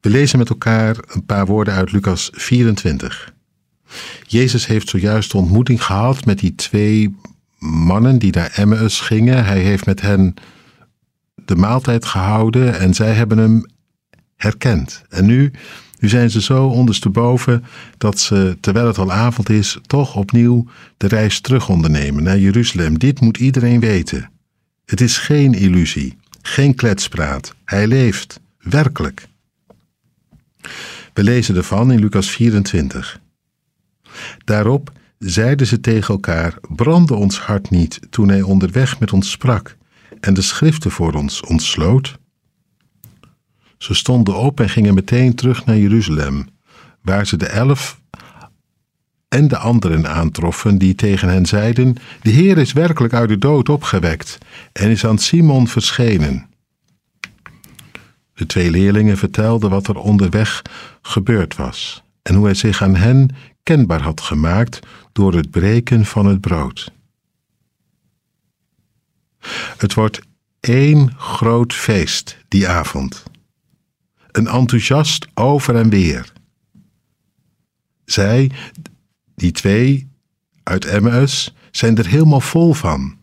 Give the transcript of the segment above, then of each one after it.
We lezen met elkaar een paar woorden uit Lucas 24. Jezus heeft zojuist de ontmoeting gehad met die twee mannen die naar Emmaus gingen. Hij heeft met hen de maaltijd gehouden en zij hebben hem herkend. En nu, nu zijn ze zo ondersteboven dat ze, terwijl het al avond is, toch opnieuw de reis terug ondernemen naar Jeruzalem. Dit moet iedereen weten. Het is geen illusie, geen kletspraat. Hij leeft, werkelijk. We lezen ervan in Lucas 24. Daarop zeiden ze tegen elkaar: Brandde ons hart niet toen hij onderweg met ons sprak en de schriften voor ons ontsloot? Ze stonden op en gingen meteen terug naar Jeruzalem, waar ze de elf en de anderen aantroffen die tegen hen zeiden: De Heer is werkelijk uit de dood opgewekt en is aan Simon verschenen. De twee leerlingen vertelden wat er onderweg gebeurd was en hoe hij zich aan hen kenbaar had gemaakt door het breken van het brood. Het wordt één groot feest die avond. Een enthousiast over en weer. Zij, die twee uit Emmaus, zijn er helemaal vol van.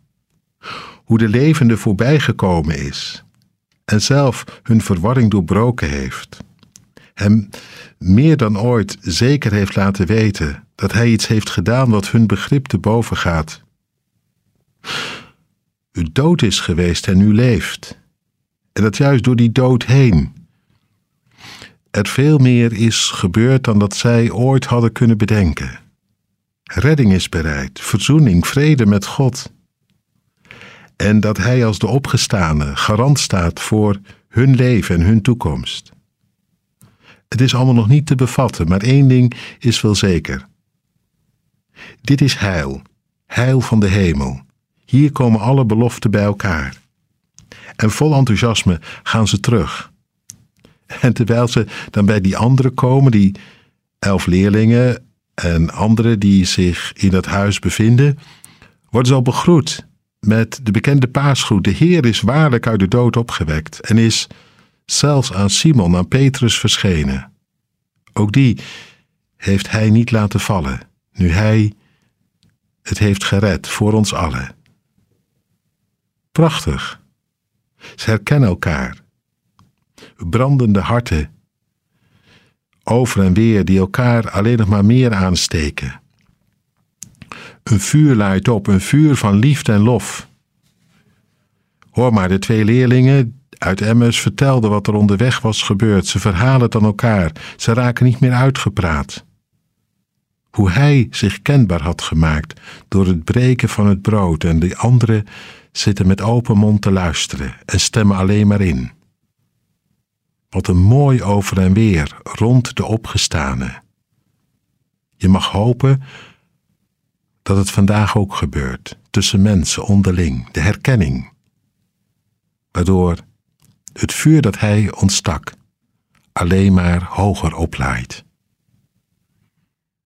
Hoe de levende voorbijgekomen is en zelf hun verwarring doorbroken heeft. Hem meer dan ooit zeker heeft laten weten dat hij iets heeft gedaan wat hun begrip te boven gaat. U dood is geweest en u leeft. En dat juist door die dood heen. Er veel meer is gebeurd dan dat zij ooit hadden kunnen bedenken. Redding is bereid, verzoening, vrede met God. En dat Hij als de opgestane garant staat voor hun leven en hun toekomst. Het is allemaal nog niet te bevatten, maar één ding is wel zeker. Dit is heil, heil van de hemel. Hier komen alle beloften bij elkaar. En vol enthousiasme gaan ze terug. En terwijl ze dan bij die anderen komen, die elf leerlingen en anderen die zich in dat huis bevinden, worden ze al begroet met de bekende paasgroet. De Heer is waarlijk uit de dood opgewekt en is zelfs aan Simon, aan Petrus verschenen. Ook die heeft hij niet laten vallen, nu hij het heeft gered voor ons allen. Prachtig. Ze herkennen elkaar. Brandende harten. Over en weer die elkaar alleen nog maar meer aansteken. Een vuur luidt op, een vuur van liefde en lof. Hoor maar, de twee leerlingen uit Emmaus vertelden wat er onderweg was gebeurd. Ze verhalen het aan elkaar. Ze raken niet meer uitgepraat. Hoe hij zich kenbaar had gemaakt door het breken van het brood en de anderen zitten met open mond te luisteren en stemmen alleen maar in. Wat een mooi over en weer rond de opgestane. Je mag hopen dat het vandaag ook gebeurt, tussen mensen onderling, de herkenning, waardoor het vuur dat hij ontstak alleen maar hoger oplaait.